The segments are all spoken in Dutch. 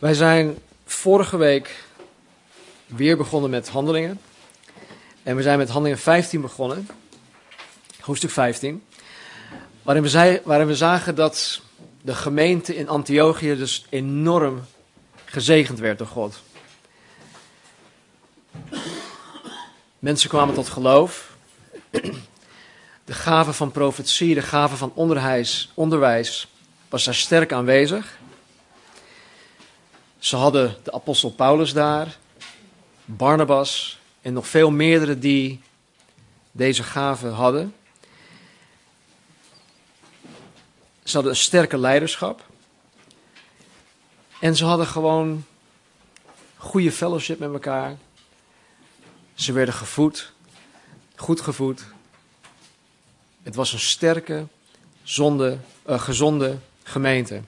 Wij zijn vorige week weer begonnen met handelingen. En we zijn met handelingen 15 begonnen, hoofdstuk 15. Waarin we, zei, waarin we zagen dat de gemeente in Antiochië dus enorm gezegend werd door God. Mensen kwamen tot geloof. De gave van profetie, de gave van onderwijs, onderwijs was daar sterk aanwezig. Ze hadden de apostel Paulus daar, Barnabas en nog veel meerdere die deze gave hadden. Ze hadden een sterke leiderschap. En ze hadden gewoon goede fellowship met elkaar. Ze werden gevoed, goed gevoed. Het was een sterke, zonde, uh, gezonde gemeente.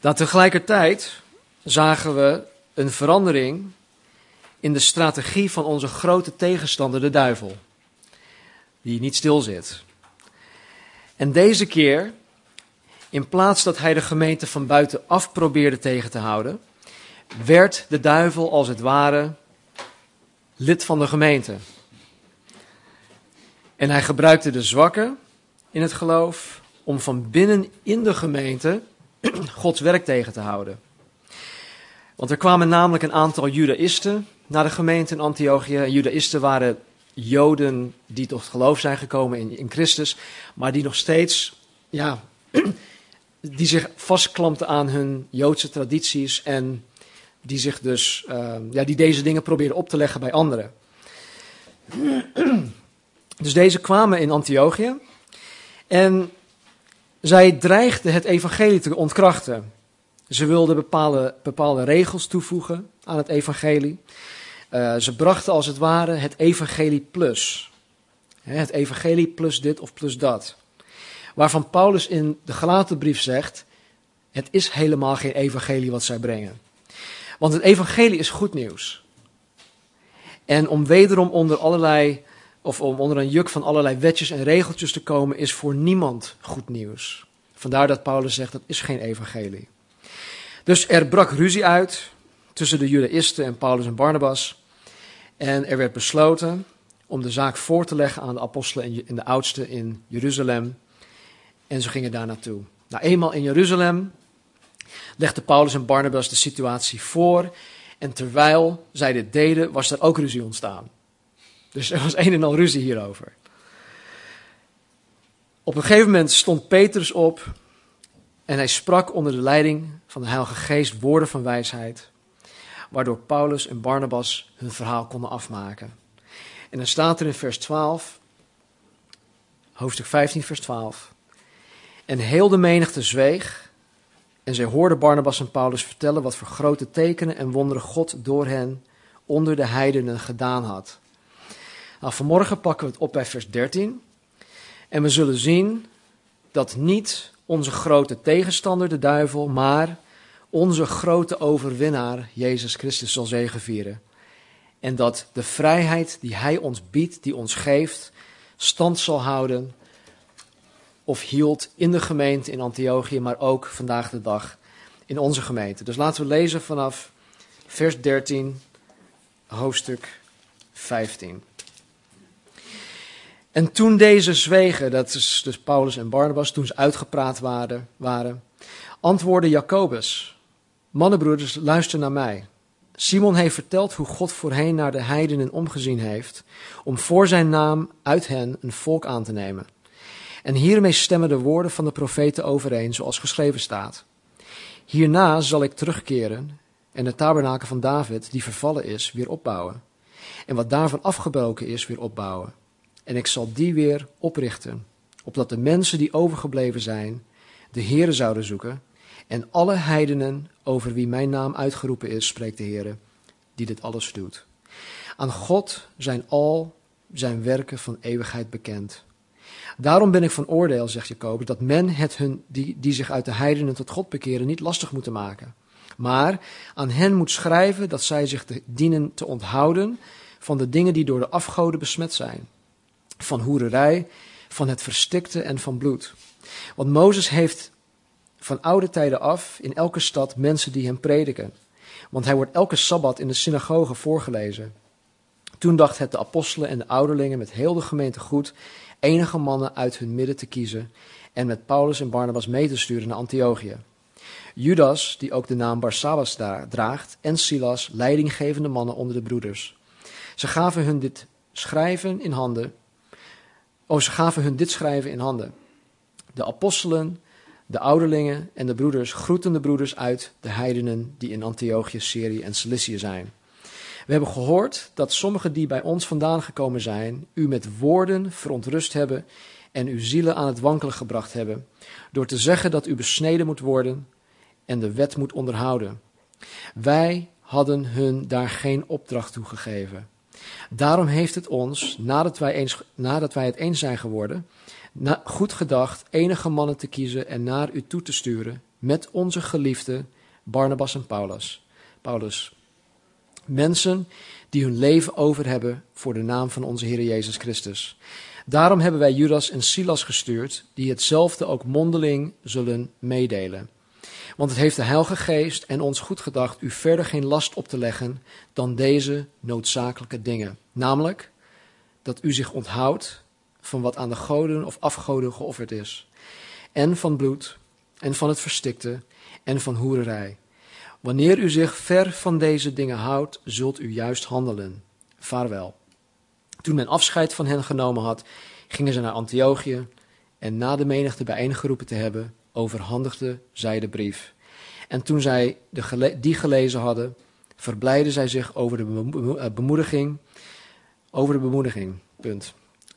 Dan tegelijkertijd zagen we een verandering in de strategie van onze grote tegenstander, de duivel, die niet stil zit. En deze keer, in plaats dat hij de gemeente van buitenaf probeerde tegen te houden, werd de duivel als het ware lid van de gemeente. En hij gebruikte de zwakken in het geloof om van binnen in de gemeente Gods werk tegen te houden. Want er kwamen namelijk een aantal Judaïsten naar de gemeente in Antiochië. Judaïsten waren Joden die tot geloof zijn gekomen in, in Christus, maar die nog steeds, ja, die zich vastklampten aan hun Joodse tradities en die zich dus, uh, ja, die deze dingen probeerden op te leggen bij anderen. Dus deze kwamen in Antiochië en zij dreigden het evangelie te ontkrachten. Ze wilden bepaalde, bepaalde regels toevoegen aan het evangelie. Uh, ze brachten als het ware het evangelie plus. Het evangelie plus dit of plus dat. Waarvan Paulus in de gelaten brief zegt, het is helemaal geen evangelie wat zij brengen. Want het evangelie is goed nieuws. En om wederom onder allerlei, of om onder een juk van allerlei wetjes en regeltjes te komen, is voor niemand goed nieuws. Vandaar dat Paulus zegt, dat is geen evangelie. Dus er brak ruzie uit tussen de Judaïsten en Paulus en Barnabas. En er werd besloten om de zaak voor te leggen aan de apostelen en de oudsten in Jeruzalem. En ze gingen daar naartoe. Nou, eenmaal in Jeruzalem legden Paulus en Barnabas de situatie voor. En terwijl zij dit deden, was er ook ruzie ontstaan. Dus er was een en al ruzie hierover. Op een gegeven moment stond Petrus op en hij sprak onder de leiding van de Heilige Geest woorden van wijsheid, waardoor Paulus en Barnabas hun verhaal konden afmaken. En dan staat er in vers 12, hoofdstuk 15, vers 12. En heel de menigte zweeg, en zij hoorden Barnabas en Paulus vertellen wat voor grote tekenen en wonderen God door hen onder de heidenen gedaan had. Nou, vanmorgen pakken we het op bij vers 13. En we zullen zien dat niet onze grote tegenstander, de duivel, maar onze grote overwinnaar, Jezus Christus, zal zegevieren. En dat de vrijheid die Hij ons biedt, die ons geeft, stand zal houden of hield in de gemeente in Antiochië, maar ook vandaag de dag in onze gemeente. Dus laten we lezen vanaf vers 13, hoofdstuk 15. En toen deze zwegen, dat is dus Paulus en Barnabas, toen ze uitgepraat waren, waren antwoordde Jacobus, mannenbroeders, luister naar mij. Simon heeft verteld hoe God voorheen naar de heidenen omgezien heeft, om voor zijn naam uit hen een volk aan te nemen. En hiermee stemmen de woorden van de profeten overeen, zoals geschreven staat. Hierna zal ik terugkeren en de tabernakel van David, die vervallen is, weer opbouwen. En wat daarvan afgebroken is, weer opbouwen en ik zal die weer oprichten, opdat de mensen die overgebleven zijn, de Heere zouden zoeken, en alle heidenen over wie mijn naam uitgeroepen is, spreekt de Heere, die dit alles doet. Aan God zijn al zijn werken van eeuwigheid bekend. Daarom ben ik van oordeel, zegt Jacobus, dat men het hun, die, die zich uit de heidenen tot God bekeren, niet lastig moeten maken. Maar aan hen moet schrijven dat zij zich dienen te onthouden van de dingen die door de afgoden besmet zijn van hoererij, van het verstikte en van bloed. Want Mozes heeft van oude tijden af in elke stad mensen die hem prediken. Want hij wordt elke sabbat in de synagoge voorgelezen. Toen dacht het de apostelen en de ouderlingen met heel de gemeente goed enige mannen uit hun midden te kiezen en met Paulus en Barnabas mee te sturen naar Antiochië. Judas, die ook de naam Barsabbas draagt, en Silas, leidinggevende mannen onder de broeders. Ze gaven hun dit schrijven in handen. Oh, ze gaven hun dit schrijven in handen. De apostelen, de ouderlingen en de broeders groeten de broeders uit de heidenen die in Antiochië, Syrië en Cilicië zijn. We hebben gehoord dat sommigen die bij ons vandaan gekomen zijn, u met woorden verontrust hebben en uw zielen aan het wankelen gebracht hebben, door te zeggen dat u besneden moet worden en de wet moet onderhouden. Wij hadden hun daar geen opdracht toe gegeven. Daarom heeft het ons, nadat wij, eens, nadat wij het eens zijn geworden, goed gedacht enige mannen te kiezen en naar u toe te sturen met onze geliefde Barnabas en Paulus. Paulus. Mensen die hun leven over hebben voor de naam van onze Heer Jezus Christus. Daarom hebben wij Judas en Silas gestuurd, die hetzelfde ook mondeling zullen meedelen. Want het heeft de Heilige Geest en ons goed gedacht u verder geen last op te leggen dan deze noodzakelijke dingen. Namelijk dat u zich onthoudt van wat aan de goden of afgoden geofferd is. En van bloed, en van het verstikte, en van hoererij. Wanneer u zich ver van deze dingen houdt, zult u juist handelen. Vaarwel. Toen men afscheid van hen genomen had, gingen ze naar Antiochië en na de menigte bijeengeroepen te hebben, overhandigde zij de brief. En toen zij de die gelezen hadden, verblijden zij zich over de eh, bemoediging. Over de bemoediging. Punt.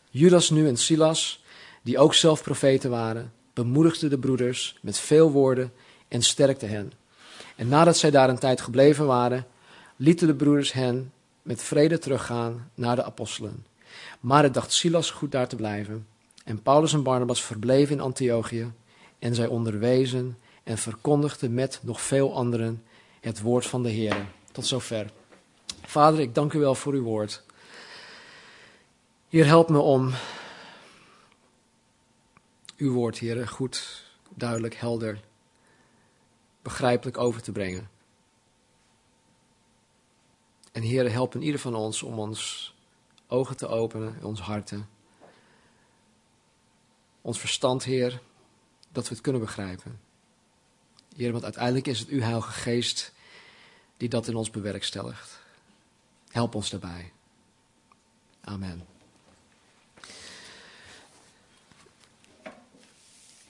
Judas nu en Silas, die ook zelf profeten waren, bemoedigden de broeders met veel woorden en sterkte hen. En nadat zij daar een tijd gebleven waren, lieten de broeders hen met vrede teruggaan naar de apostelen. Maar het dacht Silas goed daar te blijven. En Paulus en Barnabas verbleven in Antiochië en zij onderwezen en verkondigden met nog veel anderen het woord van de Heer. Tot zover. Vader, ik dank u wel voor uw woord. Heer, help me om uw woord, Heer, goed, duidelijk, helder, begrijpelijk over te brengen. En Heer, help in ieder van ons om ons ogen te openen, ons harten, ons verstand, Heer, dat we het kunnen begrijpen. Heer, want uiteindelijk is het uw Heilige Geest die dat in ons bewerkstelligt. Help ons daarbij. Amen.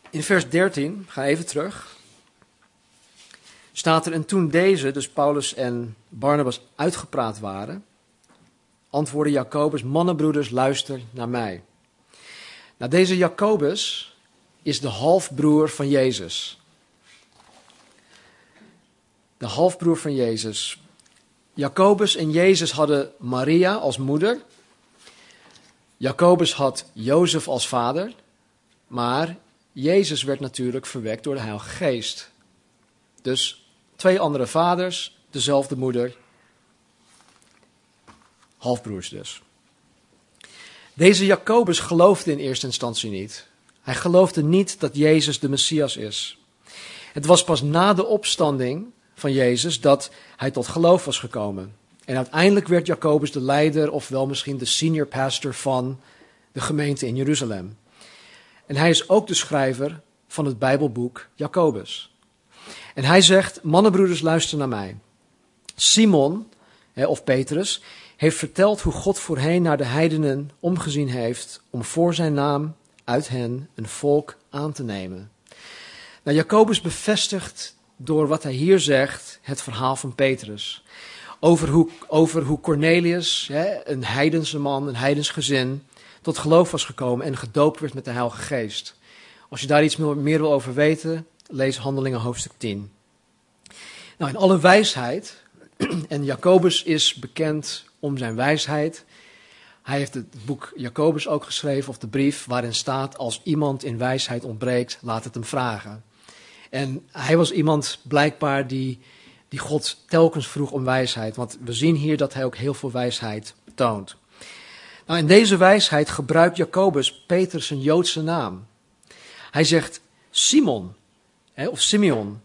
In vers 13, ga even terug, staat er, en toen deze, dus Paulus en Barnabas, uitgepraat waren, antwoordde Jacobus, mannenbroeders, luister naar mij. Nou, deze Jacobus is de halfbroer van Jezus. De halfbroer van Jezus. Jacobus en Jezus hadden Maria als moeder. Jacobus had Jozef als vader. Maar Jezus werd natuurlijk verwekt door de Heilige Geest. Dus twee andere vaders, dezelfde moeder. Halfbroers dus. Deze Jacobus geloofde in eerste instantie niet. Hij geloofde niet dat Jezus de Messias is. Het was pas na de opstanding van Jezus dat hij tot geloof was gekomen. En uiteindelijk werd Jacobus de leider, of wel misschien de senior pastor van de gemeente in Jeruzalem. En hij is ook de schrijver van het Bijbelboek Jacobus. En hij zegt: Mannenbroeders, luister naar mij. Simon, of Petrus, heeft verteld hoe God voorheen naar de heidenen omgezien heeft om voor zijn naam uit hen een volk aan te nemen. Nou, Jacobus bevestigt door wat hij hier zegt het verhaal van Petrus. Over hoe, over hoe Cornelius, hè, een heidense man, een heidens gezin, tot geloof was gekomen en gedoopt werd met de Heilige Geest. Als je daar iets meer wil over weten, lees Handelingen hoofdstuk 10. Nou, in alle wijsheid, en Jacobus is bekend om zijn wijsheid. Hij heeft het boek Jacobus ook geschreven, of de brief, waarin staat: Als iemand in wijsheid ontbreekt, laat het hem vragen. En hij was iemand blijkbaar die, die God telkens vroeg om wijsheid. Want we zien hier dat hij ook heel veel wijsheid toont. Nou, in deze wijsheid gebruikt Jacobus Petrus een Joodse naam. Hij zegt Simon, hè, of Simeon,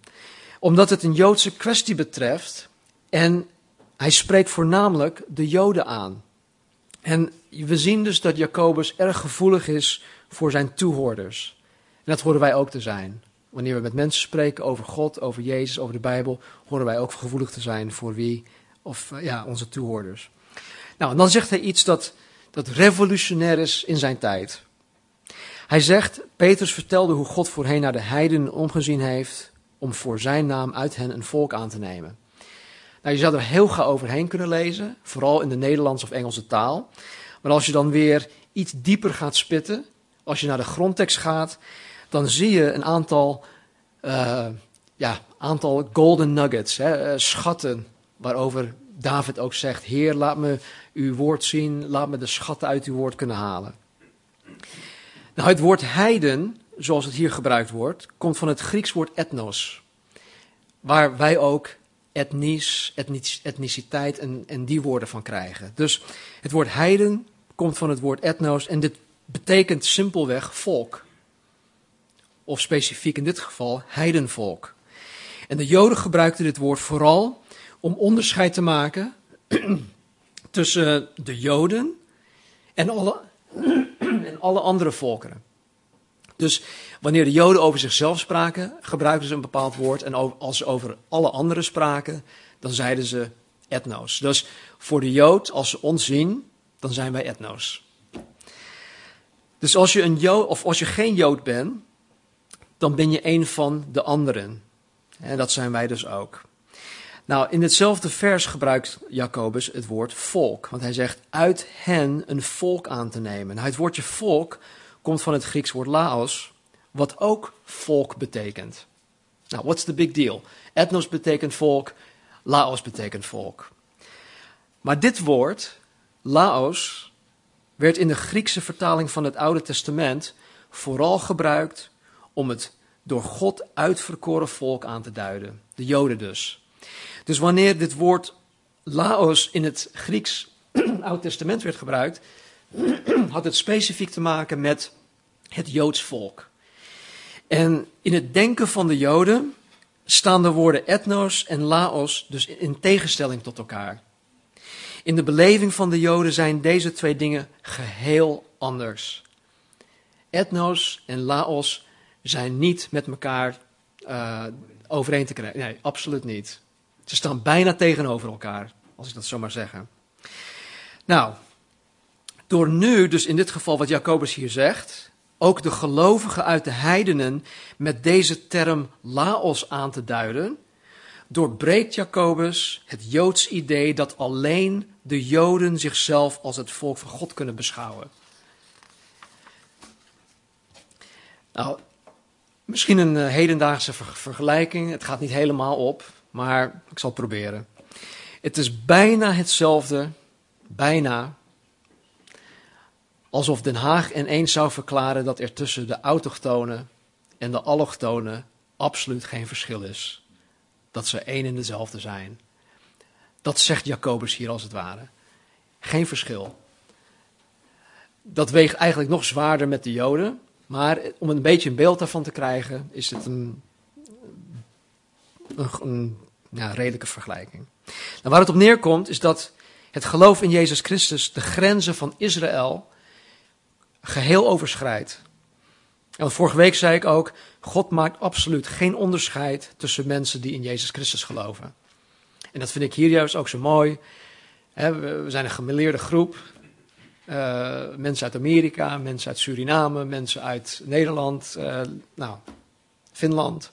omdat het een Joodse kwestie betreft en hij spreekt voornamelijk de Joden aan. En we zien dus dat Jacobus erg gevoelig is voor zijn toehoorders. En dat horen wij ook te zijn. Wanneer we met mensen spreken over God, over Jezus, over de Bijbel, horen wij ook gevoelig te zijn voor wie, of eh, ja, onze toehoorders. Nou, en dan zegt hij iets dat, dat revolutionair is in zijn tijd. Hij zegt, Petrus vertelde hoe God voorheen naar de heidenen omgezien heeft om voor zijn naam uit hen een volk aan te nemen. Nou, je zou er heel gauw overheen kunnen lezen, vooral in de Nederlandse of Engelse taal. Maar als je dan weer iets dieper gaat spitten, als je naar de grondtekst gaat, dan zie je een aantal, uh, ja, aantal golden nuggets, hè, eh, schatten, waarover David ook zegt, Heer, laat me uw woord zien, laat me de schatten uit uw woord kunnen halen. Nou, het woord heiden, zoals het hier gebruikt wordt, komt van het Grieks woord ethnos, waar wij ook etnisch, etniciteit en, en die woorden van krijgen. Dus het woord heiden komt van het woord ethnos en dit betekent simpelweg volk. Of specifiek in dit geval heidenvolk. En de Joden gebruikten dit woord vooral om onderscheid te maken tussen de Joden en alle, en alle andere volkeren. Dus wanneer de Joden over zichzelf spraken, gebruikten ze een bepaald woord. En als ze over alle anderen spraken, dan zeiden ze etnos. Dus voor de Jood, als ze ons zien, dan zijn wij etnos. Dus als je, een Jood, of als je geen Jood bent, dan ben je een van de anderen. En dat zijn wij dus ook. Nou, in hetzelfde vers gebruikt Jacobus het woord volk. Want hij zegt uit hen een volk aan te nemen. Nou, het woordje volk komt van het Grieks woord laos, wat ook volk betekent. Nou, what's the big deal? Ethnos betekent volk, laos betekent volk. Maar dit woord, laos, werd in de Griekse vertaling van het Oude Testament vooral gebruikt om het door God uitverkoren volk aan te duiden. De Joden dus. Dus wanneer dit woord Laos in het Grieks Oud Testament werd gebruikt, had het specifiek te maken met het Joods volk. En in het denken van de Joden staan de woorden etnos en laos dus in tegenstelling tot elkaar. In de beleving van de Joden zijn deze twee dingen geheel anders. Etnos en laos zijn niet met elkaar uh, overeen te krijgen. Nee, absoluut niet. Ze staan bijna tegenover elkaar, als ik dat zo maar zeggen. Nou, door nu, dus in dit geval wat Jacobus hier zegt, ook de gelovigen uit de heidenen met deze term laos aan te duiden, doorbreekt Jacobus het Joods idee dat alleen de Joden zichzelf als het volk van God kunnen beschouwen. Nou, misschien een eh, hedendaagse vergelijking. Het gaat niet helemaal op, maar ik zal het proberen. Het is bijna hetzelfde, bijna, alsof Den Haag ineens zou verklaren dat er tussen de autochtonen en de allochtonen absoluut geen verschil is. Dat ze één en dezelfde zijn. Dat zegt Jacobus hier als het ware. Geen verschil. Dat weegt eigenlijk nog zwaarder met de Joden, maar om een beetje een beeld daarvan te krijgen, is het een, een, redelijke vergelijking. Nou, waar het op neerkomt, is dat het geloof in Jezus Christus de grenzen van Israël geheel overschrijdt. En vorige week zei ik ook, God maakt absoluut geen onderscheid tussen mensen die in Jezus Christus geloven. En dat vind ik hier juist ook zo mooi. we zijn een gemeleerde groep. Uh, mensen uit Amerika, mensen uit Suriname, mensen uit Nederland, uh, nou, Finland.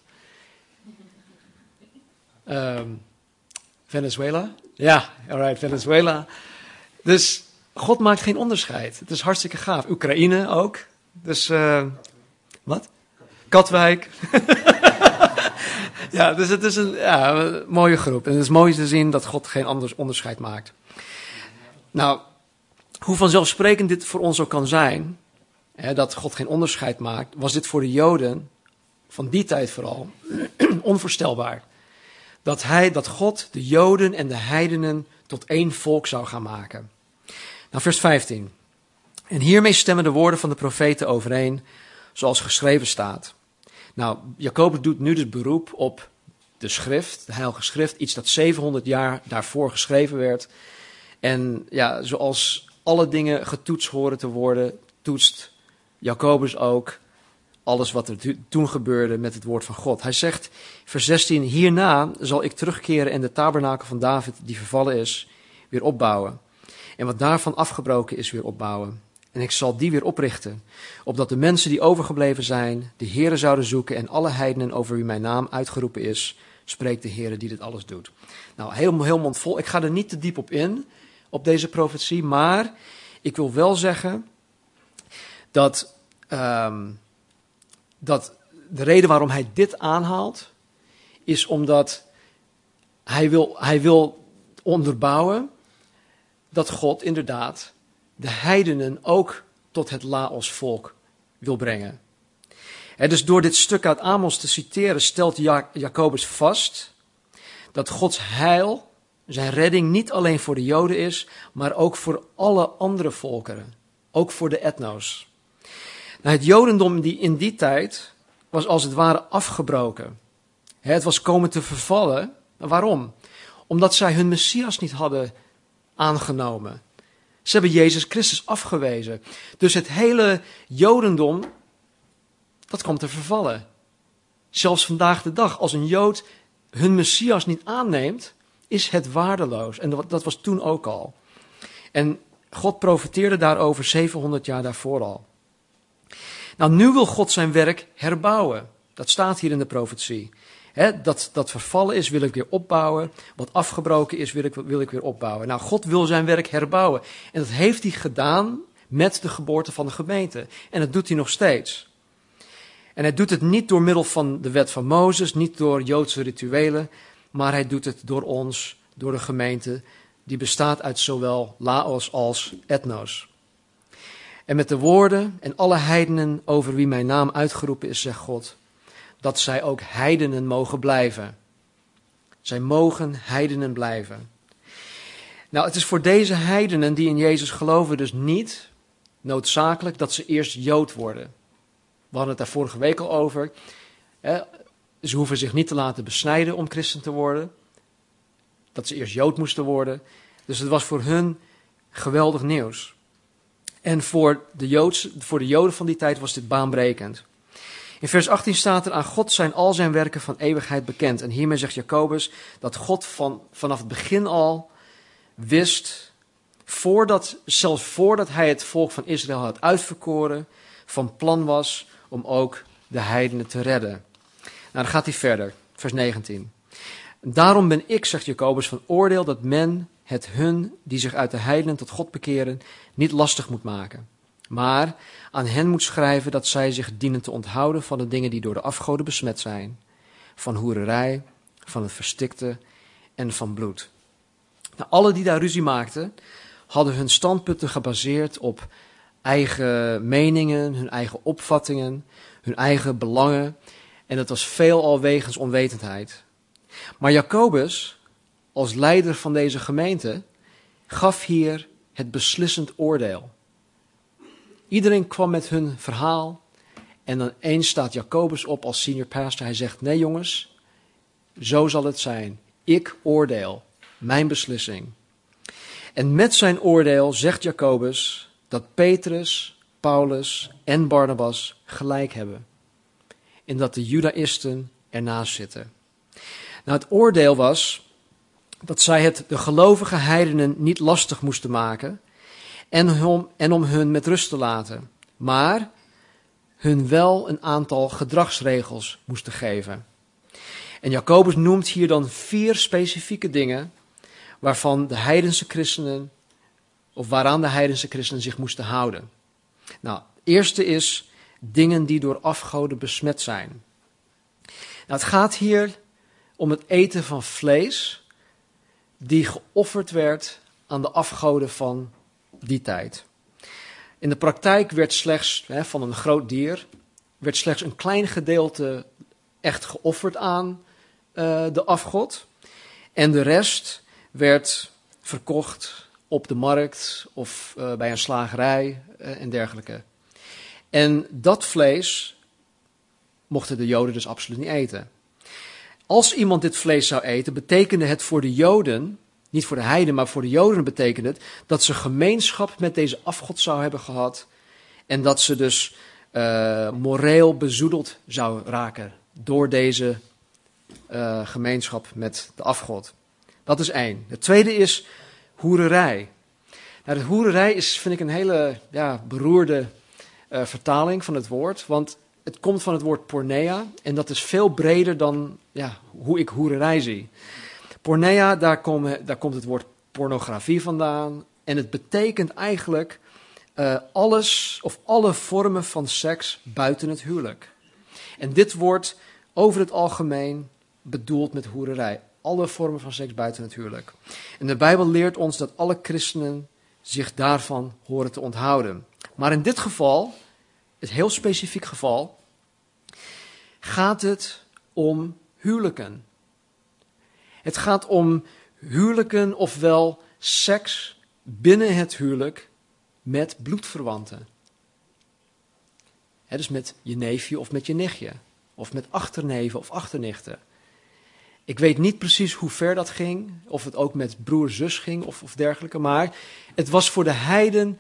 Um, Venezuela. Ja, alright, Venezuela. Dus God maakt geen onderscheid. Het is hartstikke gaaf. Oekraïne ook. Dus, uh, wat? Katwijk. ja, dus het is een, ja, mooie groep. En het is mooi te zien dat God geen anders onderscheid maakt. Nou, hoe vanzelfsprekend dit voor ons ook kan zijn, hè, dat God geen onderscheid maakt, was dit voor de Joden, van die tijd vooral, onvoorstelbaar. Dat, hij, dat God de Joden en de heidenen tot één volk zou gaan maken. Nou, vers 15. En hiermee stemmen de woorden van de profeten overeen, zoals geschreven staat. Nou, Jacobus doet nu dus beroep op de schrift, de Heilige Schrift, iets dat 700 jaar daarvoor geschreven werd. En ja, zoals alle dingen getoetst horen te worden, toetst Jacobus ook alles wat er toen gebeurde met het woord van God. Hij zegt, vers 16, hierna zal ik terugkeren en de tabernakel van David, die vervallen is, weer opbouwen. En wat daarvan afgebroken is, weer opbouwen. En ik zal die weer oprichten, opdat de mensen die overgebleven zijn, de Heeren zouden zoeken en alle heidenen over wie mijn naam uitgeroepen is, spreekt de Heere die dit alles doet. Nou, heel, heel mondvol. Ik ga er niet te diep op in, op deze profetie, maar ik wil wel zeggen dat, um, dat de reden waarom hij dit aanhaalt, is omdat hij wil, hij wil onderbouwen dat God inderdaad de heidenen ook tot het Laos-volk wil brengen. dus door dit stuk uit Amos te citeren stelt Jacobus vast dat Gods heil, zijn redding, niet alleen voor de Joden is, maar ook voor alle andere volkeren, ook voor de etno's. Nou, het Jodendom die in die tijd was als het ware afgebroken. Het was komen te vervallen. Waarom? Omdat zij hun Messias niet hadden aangenomen. Ze hebben Jezus Christus afgewezen. Dus het hele Jodendom, dat komt te vervallen. Zelfs vandaag de dag, als een Jood hun Messias niet aanneemt, is het waardeloos. En dat was toen ook al. En God profeteerde daarover 700 jaar daarvoor al. Nou, nu wil God zijn werk herbouwen. Dat staat hier in de profetie dat, dat vervallen is, wil ik weer opbouwen. Wat afgebroken is, wil ik, wil ik weer opbouwen. Nou, God wil zijn werk herbouwen. En dat heeft hij gedaan met de geboorte van de gemeente. En dat doet hij nog steeds. En hij doet het niet door middel van de wet van Mozes, niet door Joodse rituelen, maar hij doet het door ons, door de gemeente, die bestaat uit zowel Laos als Etnos. En met de woorden en alle heidenen over wie mijn naam uitgeroepen is, zegt God, dat zij ook heidenen mogen blijven. Zij mogen heidenen blijven. Nou, het is voor deze heidenen die in Jezus geloven dus niet noodzakelijk dat ze eerst Jood worden. We hadden het daar vorige week al over. Ze hoeven zich niet te laten besnijden om christen te worden. Dat ze eerst Jood moesten worden. Dus het was voor hun geweldig nieuws. En voor de, Joods, voor de Joden van die tijd was dit baanbrekend. In vers 18 staat er: Aan God zijn al zijn werken van eeuwigheid bekend. En hiermee zegt Jacobus dat God van, vanaf het begin al wist, voordat, zelfs voordat hij het volk van Israël had uitverkoren, van plan was om ook de heidenen te redden. Nou, dan gaat hij verder, vers 19. Daarom ben ik, zegt Jacobus, van oordeel dat men het hun die zich uit de heidenen tot God bekeren niet lastig moet maken. Maar aan hen moet schrijven dat zij zich dienen te onthouden van de dingen die door de afgoden besmet zijn, van hoererij, van het verstikte en van bloed. Nou, alle die daar ruzie maakten, hadden hun standpunten gebaseerd op eigen meningen, hun eigen opvattingen, hun eigen belangen. En dat was veelal wegens onwetendheid. Maar Jacobus, als leider van deze gemeente, gaf hier het beslissend oordeel. Iedereen kwam met hun verhaal. En dan eens staat Jacobus op als senior pastor. Hij zegt: Nee, jongens, zo zal het zijn. Ik oordeel, mijn beslissing. En met zijn oordeel zegt Jacobus dat Petrus, Paulus en Barnabas gelijk hebben. En dat de Judaïsten ernaast zitten. Nou, het oordeel was dat zij het de gelovige heidenen niet lastig moesten maken en om, en om hun met rust te laten, maar hun wel een aantal gedragsregels moesten geven. En Jacobus noemt hier dan vier specifieke dingen waarvan de heidense christenen, of waaraan de heidense christenen zich moesten houden. Nou, eerste is dingen die door afgoden besmet zijn. Nou, het gaat hier om het eten van vlees die geofferd werd aan de afgoden van die tijd. In de praktijk werd slechts hè, van een groot dier werd slechts een klein gedeelte echt geofferd aan uh, de afgod. En de rest werd verkocht op de markt of uh, bij een slagerij uh, en dergelijke. En dat vlees mochten de Joden dus absoluut niet eten. Als iemand dit vlees zou eten, betekende het voor de Joden, niet voor de heiden, maar voor de Joden betekende het dat ze gemeenschap met deze afgod zou hebben gehad en dat ze dus uh, moreel bezoedeld zou raken door deze uh, gemeenschap met de afgod. Dat is één. Het tweede is hoererij. Nou, de hoererij is, vind ik, een hele ja, beroerde uh, vertaling van het woord. Want het komt van het woord pornea. En dat is veel breder dan ja, hoe ik hoererij zie. Pornea, daar, daar komt het woord pornografie vandaan. En het betekent eigenlijk uh, alles of alle vormen van seks buiten het huwelijk. En dit wordt over het algemeen bedoeld met hoererij. Alle vormen van seks buiten het huwelijk. En de Bijbel leert ons dat alle christenen zich daarvan horen te onthouden. Maar in dit geval, het heel specifiek geval, gaat het om huwelijken. Het gaat om huwelijken, ofwel seks binnen het huwelijk met bloedverwanten. He, dus met je neefje of met je nichtje, of met achterneven of achternichten. Ik weet niet precies hoe ver dat ging, of het ook met broer-zus ging of, of dergelijke, maar het was voor de heiden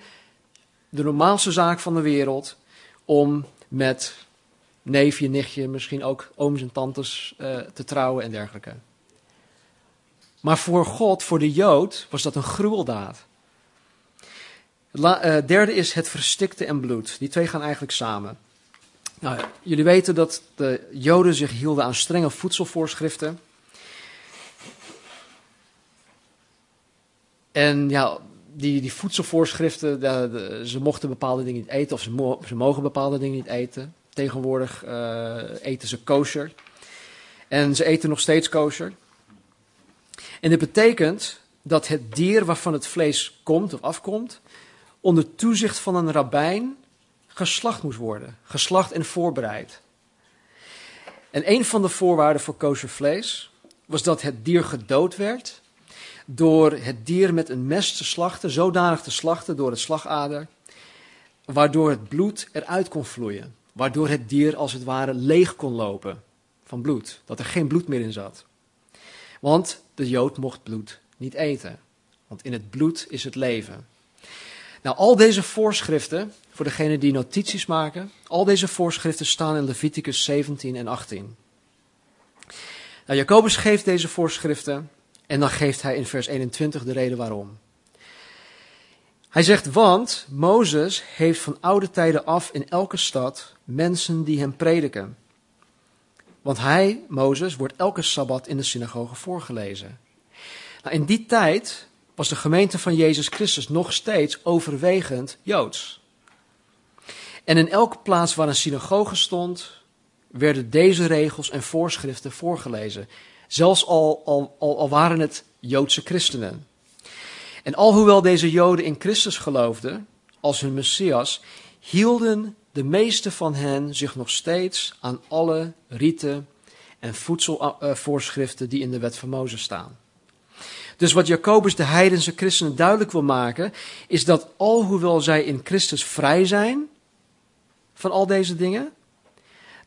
de normaalste zaak van de wereld om met neefje, nichtje, misschien ook ooms en tantes uh, te trouwen en dergelijke. Maar voor God, voor de Jood, was dat een gruweldaad. Uh, derde is het verstikte en bloed. Die twee gaan eigenlijk samen. Nou, jullie weten dat de Joden zich hielden aan strenge voedselvoorschriften. En ja, die, die voedselvoorschriften, ze mochten bepaalde dingen niet eten of ze, mo ze mogen bepaalde dingen niet eten. Tegenwoordig uh, eten ze kosher. En ze eten nog steeds kosher. En dit betekent dat het dier waarvan het vlees komt of afkomt, onder toezicht van een rabbijn geslacht moest worden. Geslacht en voorbereid. En een van de voorwaarden voor kosher vlees was dat het dier gedood werd door het dier met een mes te slachten, zodanig te slachten door het slagader, waardoor het bloed eruit kon vloeien. Waardoor het dier als het ware leeg kon lopen van bloed, dat er geen bloed meer in zat. Want de Jood mocht bloed niet eten, want in het bloed is het leven. Nou, al deze voorschriften, voor degenen die notities maken, al deze voorschriften staan in Leviticus 17 en 18. Nou, Jacobus geeft deze voorschriften en dan geeft hij in vers 21 de reden waarom. Hij zegt, want Mozes heeft van oude tijden af in elke stad mensen die hem prediken. Want hij, Mozes, wordt elke sabbat in de synagoge voorgelezen. Nou, in die tijd was de gemeente van Jezus Christus nog steeds overwegend Joods. En in elke plaats waar een synagoge stond, werden deze regels en voorschriften voorgelezen. Zelfs al, al, al, al waren het Joodse christenen. En alhoewel deze Joden in Christus geloofden als hun Messias, hielden de meeste van hen zich nog steeds aan alle riten en voedselvoorschriften die in de wet van Mozes staan. Dus wat Jacobus de heidense christenen duidelijk wil maken, is dat alhoewel zij in Christus vrij zijn van al deze dingen,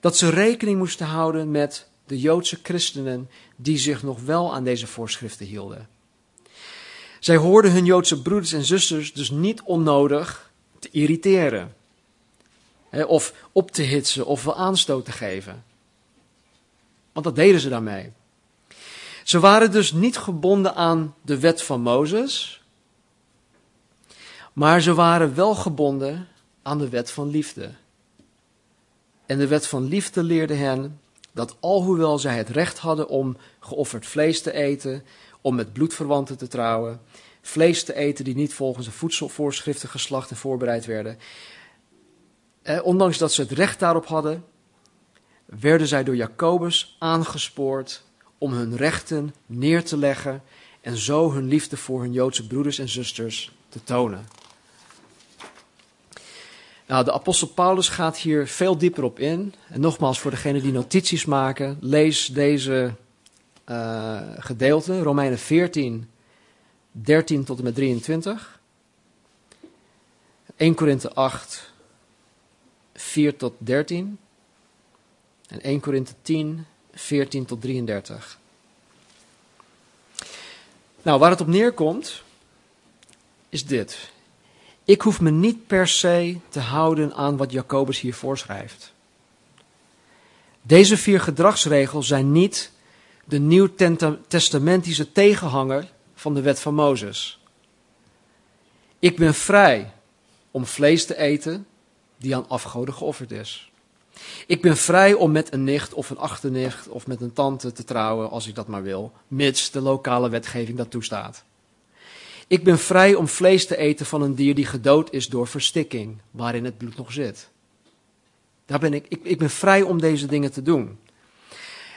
dat ze rekening moesten houden met de Joodse christenen die zich nog wel aan deze voorschriften hielden. Zij hoorden hun Joodse broeders en zusters dus niet onnodig te irriteren, of op te hitsen of wel aanstoot te geven. Want dat deden ze daarmee. Ze waren dus niet gebonden aan de wet van Mozes, maar ze waren wel gebonden aan de wet van liefde. En de wet van liefde leerde hen dat alhoewel zij het recht hadden om geofferd vlees te eten, om met bloedverwanten te trouwen, vlees te eten die niet volgens de voedselvoorschriften geslacht en voorbereid werden, eh, ondanks dat ze het recht daarop hadden, werden zij door Jacobus aangespoord om hun rechten neer te leggen en zo hun liefde voor hun Joodse broeders en zusters te tonen. Nou, de apostel Paulus gaat hier veel dieper op in. En nogmaals, voor degenen die notities maken, lees deze uh, gedeelte, Romeinen 14, 13 tot en met 23. 1 Korinthe 8, 4 tot 13. En 1 Korinthe 10, 14 tot 33. Nou, waar het op neerkomt, is dit. Ik hoef me niet per se te houden aan wat Jacobus hier voorschrijft. Deze vier gedragsregels zijn niet de nieuw-testamentische tegenhanger van de wet van Mozes. Ik ben vrij om vlees te eten die aan afgoden geofferd is. Ik ben vrij om met een nicht of een achternicht of met een tante te trouwen als ik dat maar wil, mits de lokale wetgeving dat toestaat. Ik ben vrij om vlees te eten van een dier die gedood is door verstikking, waarin het bloed nog zit. Daar ben ik, ik, ik ben vrij om deze dingen te doen.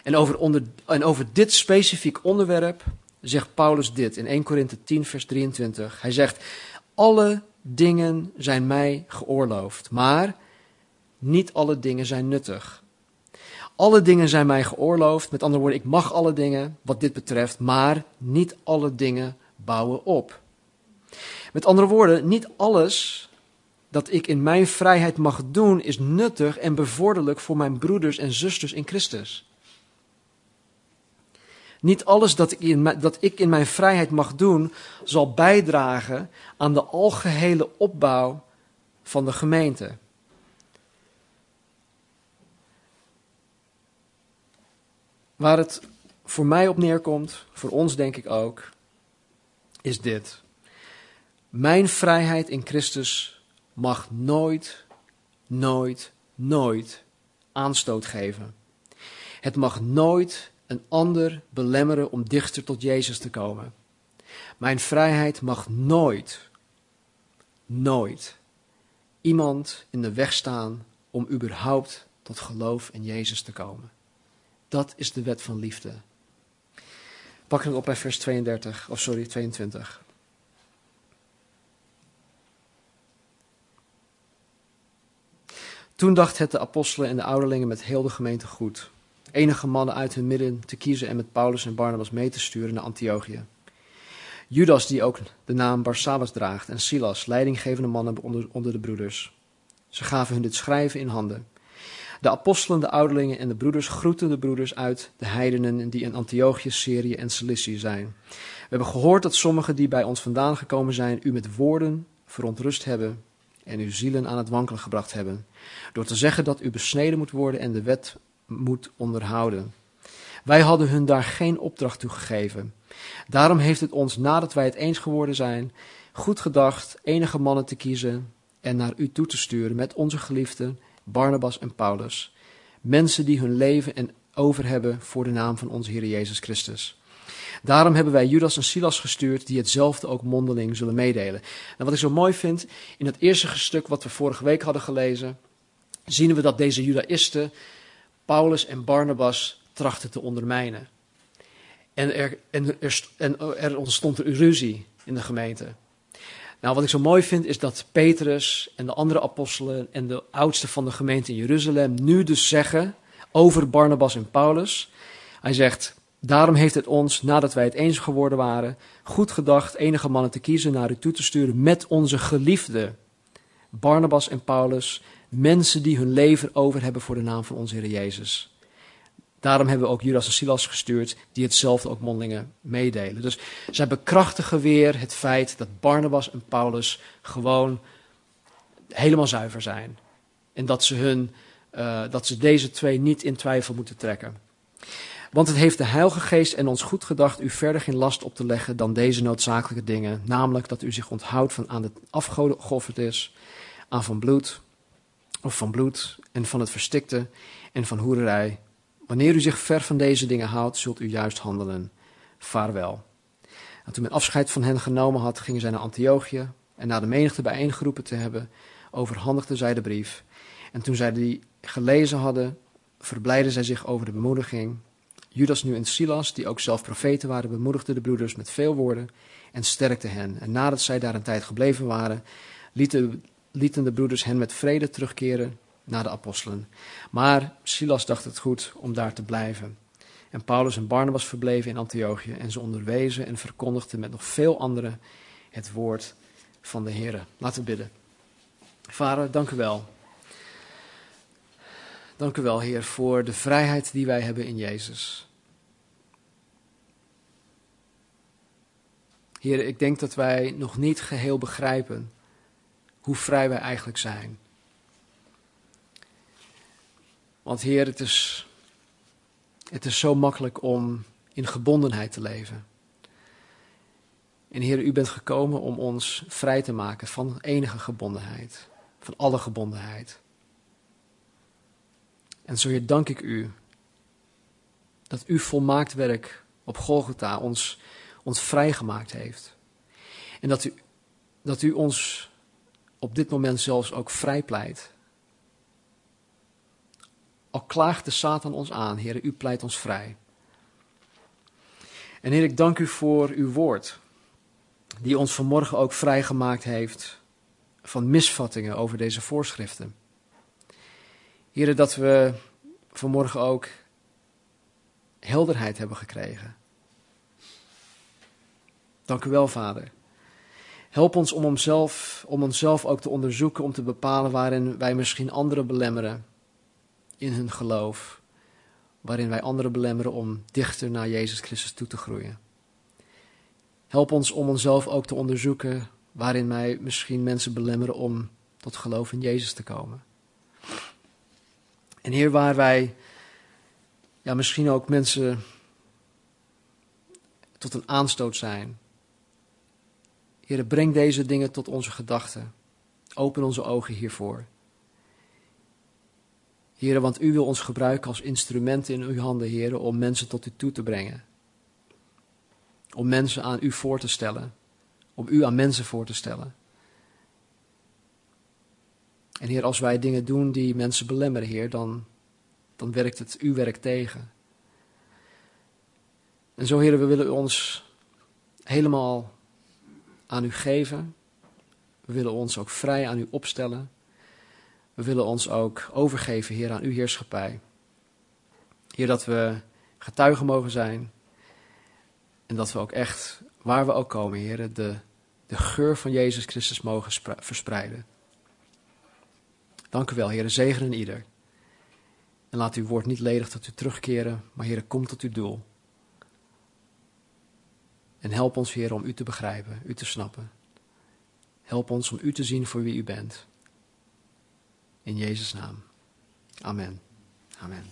En over, onder, en over dit specifiek onderwerp zegt Paulus dit in 1 Korinthe 10, vers 23. Hij zegt: Alle dingen zijn mij geoorloofd, maar niet alle dingen zijn nuttig. Alle dingen zijn mij geoorloofd, met andere woorden, ik mag alle dingen wat dit betreft, maar niet alle dingen bouwen op. Met andere woorden, niet alles dat ik in mijn vrijheid mag doen is nuttig en bevorderlijk voor mijn broeders en zusters in Christus. Niet alles dat ik, in, dat ik in mijn vrijheid mag doen, zal bijdragen aan de algehele opbouw van de gemeente. Waar het voor mij op neerkomt, voor ons denk ik ook, is dit. Mijn vrijheid in Christus mag nooit, nooit, nooit aanstoot geven. Het mag nooit een ander belemmeren om dichter tot Jezus te komen. Mijn vrijheid mag nooit, nooit iemand in de weg staan om überhaupt tot geloof in Jezus te komen. Dat is de wet van liefde. Pak hem op bij vers 32, of sorry, 22. Toen dacht het de apostelen en de ouderlingen met heel de gemeente goed. Enige mannen uit hun midden te kiezen en met Paulus en Barnabas mee te sturen naar Antiochië. Judas, die ook de naam Barsabbas draagt, en Silas, leidinggevende mannen onder, onder de broeders. Ze gaven hun dit schrijven in handen. De apostelen, de ouderlingen en de broeders groeten de broeders uit de heidenen die in Antiochië, Syrië en Cilicië zijn. We hebben gehoord dat sommigen die bij ons vandaan gekomen zijn u met woorden verontrust hebben en uw zielen aan het wankelen gebracht hebben. Door te zeggen dat u besneden moet worden en de wet moet onderhouden. Wij hadden hun daar geen opdracht toe gegeven. Daarom heeft het ons, nadat wij het eens geworden zijn, goed gedacht enige mannen te kiezen en naar u toe te sturen met onze geliefden Barnabas en Paulus. Mensen die hun leven en over hebben voor de naam van onze Heer Jezus Christus. Daarom hebben wij Judas en Silas gestuurd, die hetzelfde ook mondeling zullen meedelen. En wat ik zo mooi vind, in het eerste stuk wat we vorige week hadden gelezen, zien we dat deze Judaïsten Paulus en Barnabas trachten te ondermijnen. En er, en er, en er ontstond een ruzie in de gemeente. Nou, wat ik zo mooi vind is dat Petrus en de andere apostelen en de oudste van de gemeente in Jeruzalem nu dus zeggen over Barnabas en Paulus. Hij zegt, daarom heeft het ons, nadat wij het eens geworden waren, goed gedacht enige mannen te kiezen naar u toe te sturen met onze geliefde Barnabas en Paulus, mensen die hun leven over hebben voor de naam van onze Heer Jezus. Daarom hebben we ook Judas en Silas gestuurd, die hetzelfde ook mondelingen meedelen. Dus zij bekrachtigen weer het feit dat Barnabas en Paulus gewoon helemaal zuiver zijn. En dat ze, hun, uh, dat ze deze twee niet in twijfel moeten trekken. Want het heeft de Heilige Geest en ons goed gedacht u verder geen last op te leggen dan deze noodzakelijke dingen. Namelijk dat u zich onthoudt van aan de afgoden geofferd is, aan van bloed, of van bloed en van het verstikte en van hoererij Wanneer u zich ver van deze dingen houdt, zult u juist handelen. Vaarwel. En toen men afscheid van hen genomen had, gingen zij naar Antiochië. En na de menigte bijeengeroepen te hebben, overhandigden zij de brief. En toen zij die gelezen hadden, verblijden zij zich over de bemoediging. Judas nu en Silas, die ook zelf profeten waren, bemoedigden de broeders met veel woorden en sterkten hen. En nadat zij daar een tijd gebleven waren, lieten, lieten de broeders hen met vrede terugkeren naar de apostelen. Maar Silas dacht het goed om daar te blijven. En Paulus en Barnabas verbleven in Antiochië en ze onderwezen en verkondigden met nog veel anderen het woord van de Heer. Laten we bidden. Vader, dank u wel. Dank u wel, Heer, voor de vrijheid die wij hebben in Jezus. Heer, ik denk dat wij nog niet geheel begrijpen hoe vrij wij eigenlijk zijn. Want Heer, het is, het is zo makkelijk om in gebondenheid te leven. En Heer, u bent gekomen om ons vrij te maken van enige gebondenheid, van alle gebondenheid. En zo Heer, dank ik u dat uw volmaakt werk op Golgotha ons, ons vrijgemaakt heeft. En dat u, dat u ons op dit moment zelfs ook vrijpleit. Al klaagt de Satan ons aan, Heer, u pleit ons vrij. En Heer, ik dank u voor uw woord, die ons vanmorgen ook vrijgemaakt heeft van misvattingen over deze voorschriften. Heer, dat we vanmorgen ook helderheid hebben gekregen. Dank u wel, Vader. Help ons om onszelf, om onszelf ook te onderzoeken, om te bepalen waarin wij misschien anderen belemmeren in hun geloof. Waarin wij anderen belemmeren om dichter naar Jezus Christus toe te groeien. Help ons om onszelf ook te onderzoeken waarin wij misschien mensen belemmeren om tot geloof in Jezus te komen. En Heer, waar wij ja, misschien ook mensen tot een aanstoot zijn. Heer, breng deze dingen tot onze gedachten. Open onze ogen hiervoor. Heer, want u wil ons gebruiken als instrumenten in uw handen, Heer, om mensen tot u toe te brengen. Om mensen aan u voor te stellen. Om u aan mensen voor te stellen. En Heer, als wij dingen doen die mensen belemmeren, Heer, dan, dan werkt het uw werk tegen. En zo, Heer, we willen ons helemaal aan u geven. We willen ons ook vrij aan u opstellen. We willen ons ook overgeven, Heer, aan uw heerschappij. Heer, dat we getuigen mogen zijn. En dat we ook echt, waar we ook komen, Heer, de, de geur van Jezus Christus mogen verspreiden. Dank u wel, Heer, zegenen ieder. En laat uw woord niet ledig tot u terugkeren, maar Heer, kom tot uw doel. En help ons, Heer, om u te begrijpen, u te snappen. Help ons om u te zien voor wie u bent. In Jezus' naam. Amen. Amen.